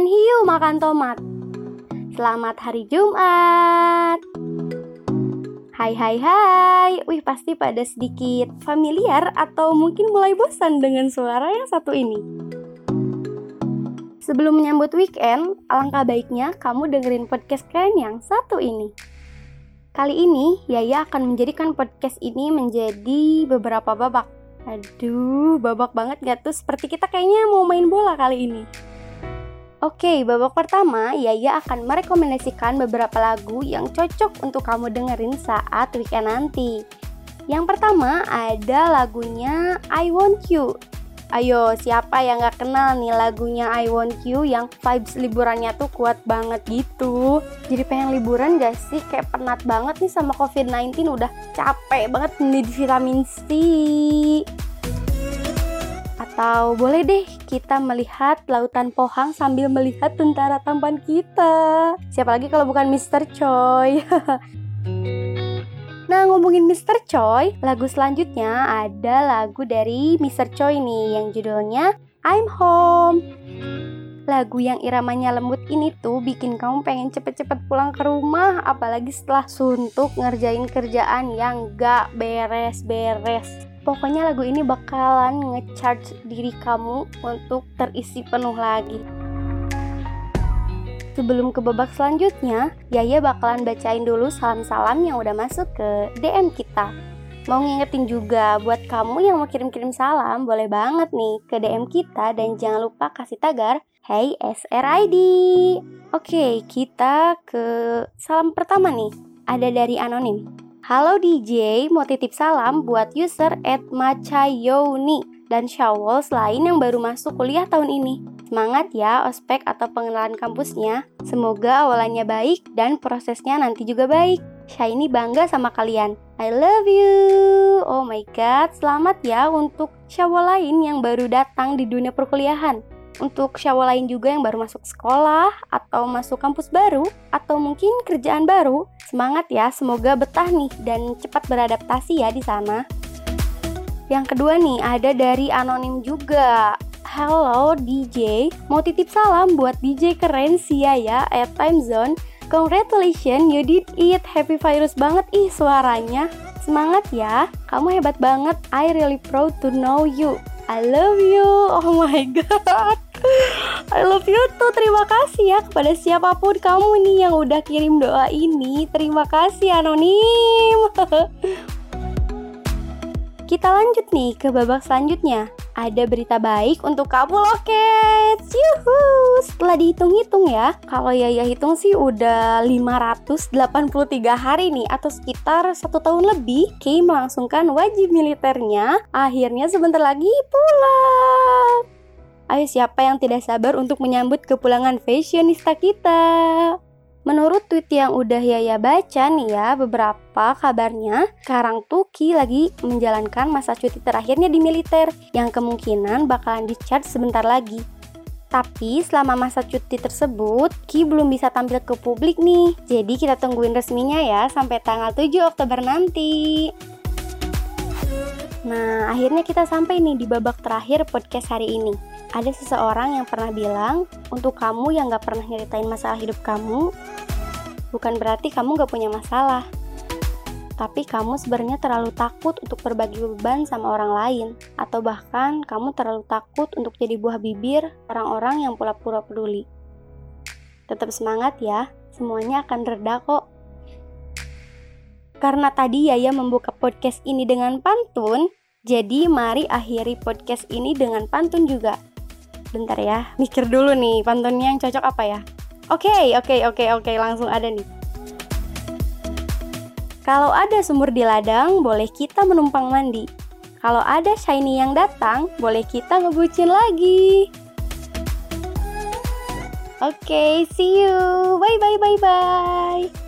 makan hiu, makan tomat. Selamat hari Jumat. Hai hai hai. Wih, pasti pada sedikit familiar atau mungkin mulai bosan dengan suara yang satu ini. Sebelum menyambut weekend, alangkah baiknya kamu dengerin podcast keren yang satu ini. Kali ini, Yaya akan menjadikan podcast ini menjadi beberapa babak. Aduh, babak banget gak tuh? Seperti kita kayaknya mau main bola kali ini. Oke, babak pertama, Yaya akan merekomendasikan beberapa lagu yang cocok untuk kamu dengerin saat weekend nanti. Yang pertama ada lagunya I Want You. Ayo, siapa yang gak kenal nih lagunya I Want You yang vibes liburannya tuh kuat banget gitu. Jadi pengen liburan gak sih? Kayak penat banget nih sama COVID-19, udah capek banget nih vitamin C. Atau boleh deh kita melihat lautan Pohang sambil melihat tentara tampan kita. Siapa lagi kalau bukan Mr. Choi? nah ngomongin Mr. Choi, lagu selanjutnya ada lagu dari Mr. Choi nih yang judulnya I'm Home. Lagu yang iramanya lembut ini tuh bikin kamu pengen cepet-cepet pulang ke rumah Apalagi setelah suntuk ngerjain kerjaan yang gak beres-beres Pokoknya lagu ini bakalan ngecharge diri kamu untuk terisi penuh lagi. Sebelum ke babak selanjutnya, Yaya bakalan bacain dulu salam-salam yang udah masuk ke DM kita. Mau ngingetin juga buat kamu yang mau kirim-kirim salam, boleh banget nih ke DM kita dan jangan lupa kasih tagar Hey SRID. Oke, kita ke salam pertama nih. Ada dari anonim. Halo DJ, mau titip salam buat user at Machayoni dan Shawols lain yang baru masuk kuliah tahun ini. Semangat ya ospek atau pengenalan kampusnya. Semoga awalannya baik dan prosesnya nanti juga baik. Shiny bangga sama kalian. I love you. Oh my god, selamat ya untuk Syawal lain yang baru datang di dunia perkuliahan untuk syawal lain juga yang baru masuk sekolah atau masuk kampus baru atau mungkin kerjaan baru. Semangat ya, semoga betah nih dan cepat beradaptasi ya di sana. Yang kedua nih, ada dari anonim juga. Halo DJ, mau titip salam buat DJ keren Sia ya at Time Zone. Congratulations, you did it. Happy virus banget ih suaranya. Semangat ya, kamu hebat banget. I really proud to know you. I love you. Oh my god. I love you tuh. Terima kasih ya kepada siapa pun kamu nih yang udah kirim doa ini. Terima kasih anonim. Kita lanjut nih ke babak selanjutnya. Ada berita baik untuk kamu Cats. Yuhu! Setelah dihitung-hitung ya, kalau Yaya hitung sih udah 583 hari nih atau sekitar satu tahun lebih Kay melangsungkan wajib militernya. Akhirnya sebentar lagi pulang. Ayo siapa yang tidak sabar untuk menyambut kepulangan fashionista kita? Menurut tweet yang udah Yaya baca nih ya, beberapa kabarnya sekarang tuh Ki lagi menjalankan masa cuti terakhirnya di militer yang kemungkinan bakalan di-charge sebentar lagi. Tapi selama masa cuti tersebut, Ki belum bisa tampil ke publik nih. Jadi kita tungguin resminya ya sampai tanggal 7 Oktober nanti. Nah, akhirnya kita sampai nih di babak terakhir podcast hari ini ada seseorang yang pernah bilang, untuk kamu yang gak pernah nyeritain masalah hidup kamu, bukan berarti kamu gak punya masalah. Tapi kamu sebenarnya terlalu takut untuk berbagi beban sama orang lain, atau bahkan kamu terlalu takut untuk jadi buah bibir orang-orang yang pura-pura peduli. Tetap semangat ya, semuanya akan reda kok. Karena tadi Yaya membuka podcast ini dengan pantun, jadi mari akhiri podcast ini dengan pantun juga. Bentar ya, mikir dulu nih pantunnya yang cocok apa ya. Oke, okay, oke, okay, oke, okay, oke, langsung ada nih. Kalau ada sumur di ladang, boleh kita menumpang mandi. Kalau ada shiny yang datang, boleh kita ngebucin lagi. Oke, okay, see you. Bye bye bye bye.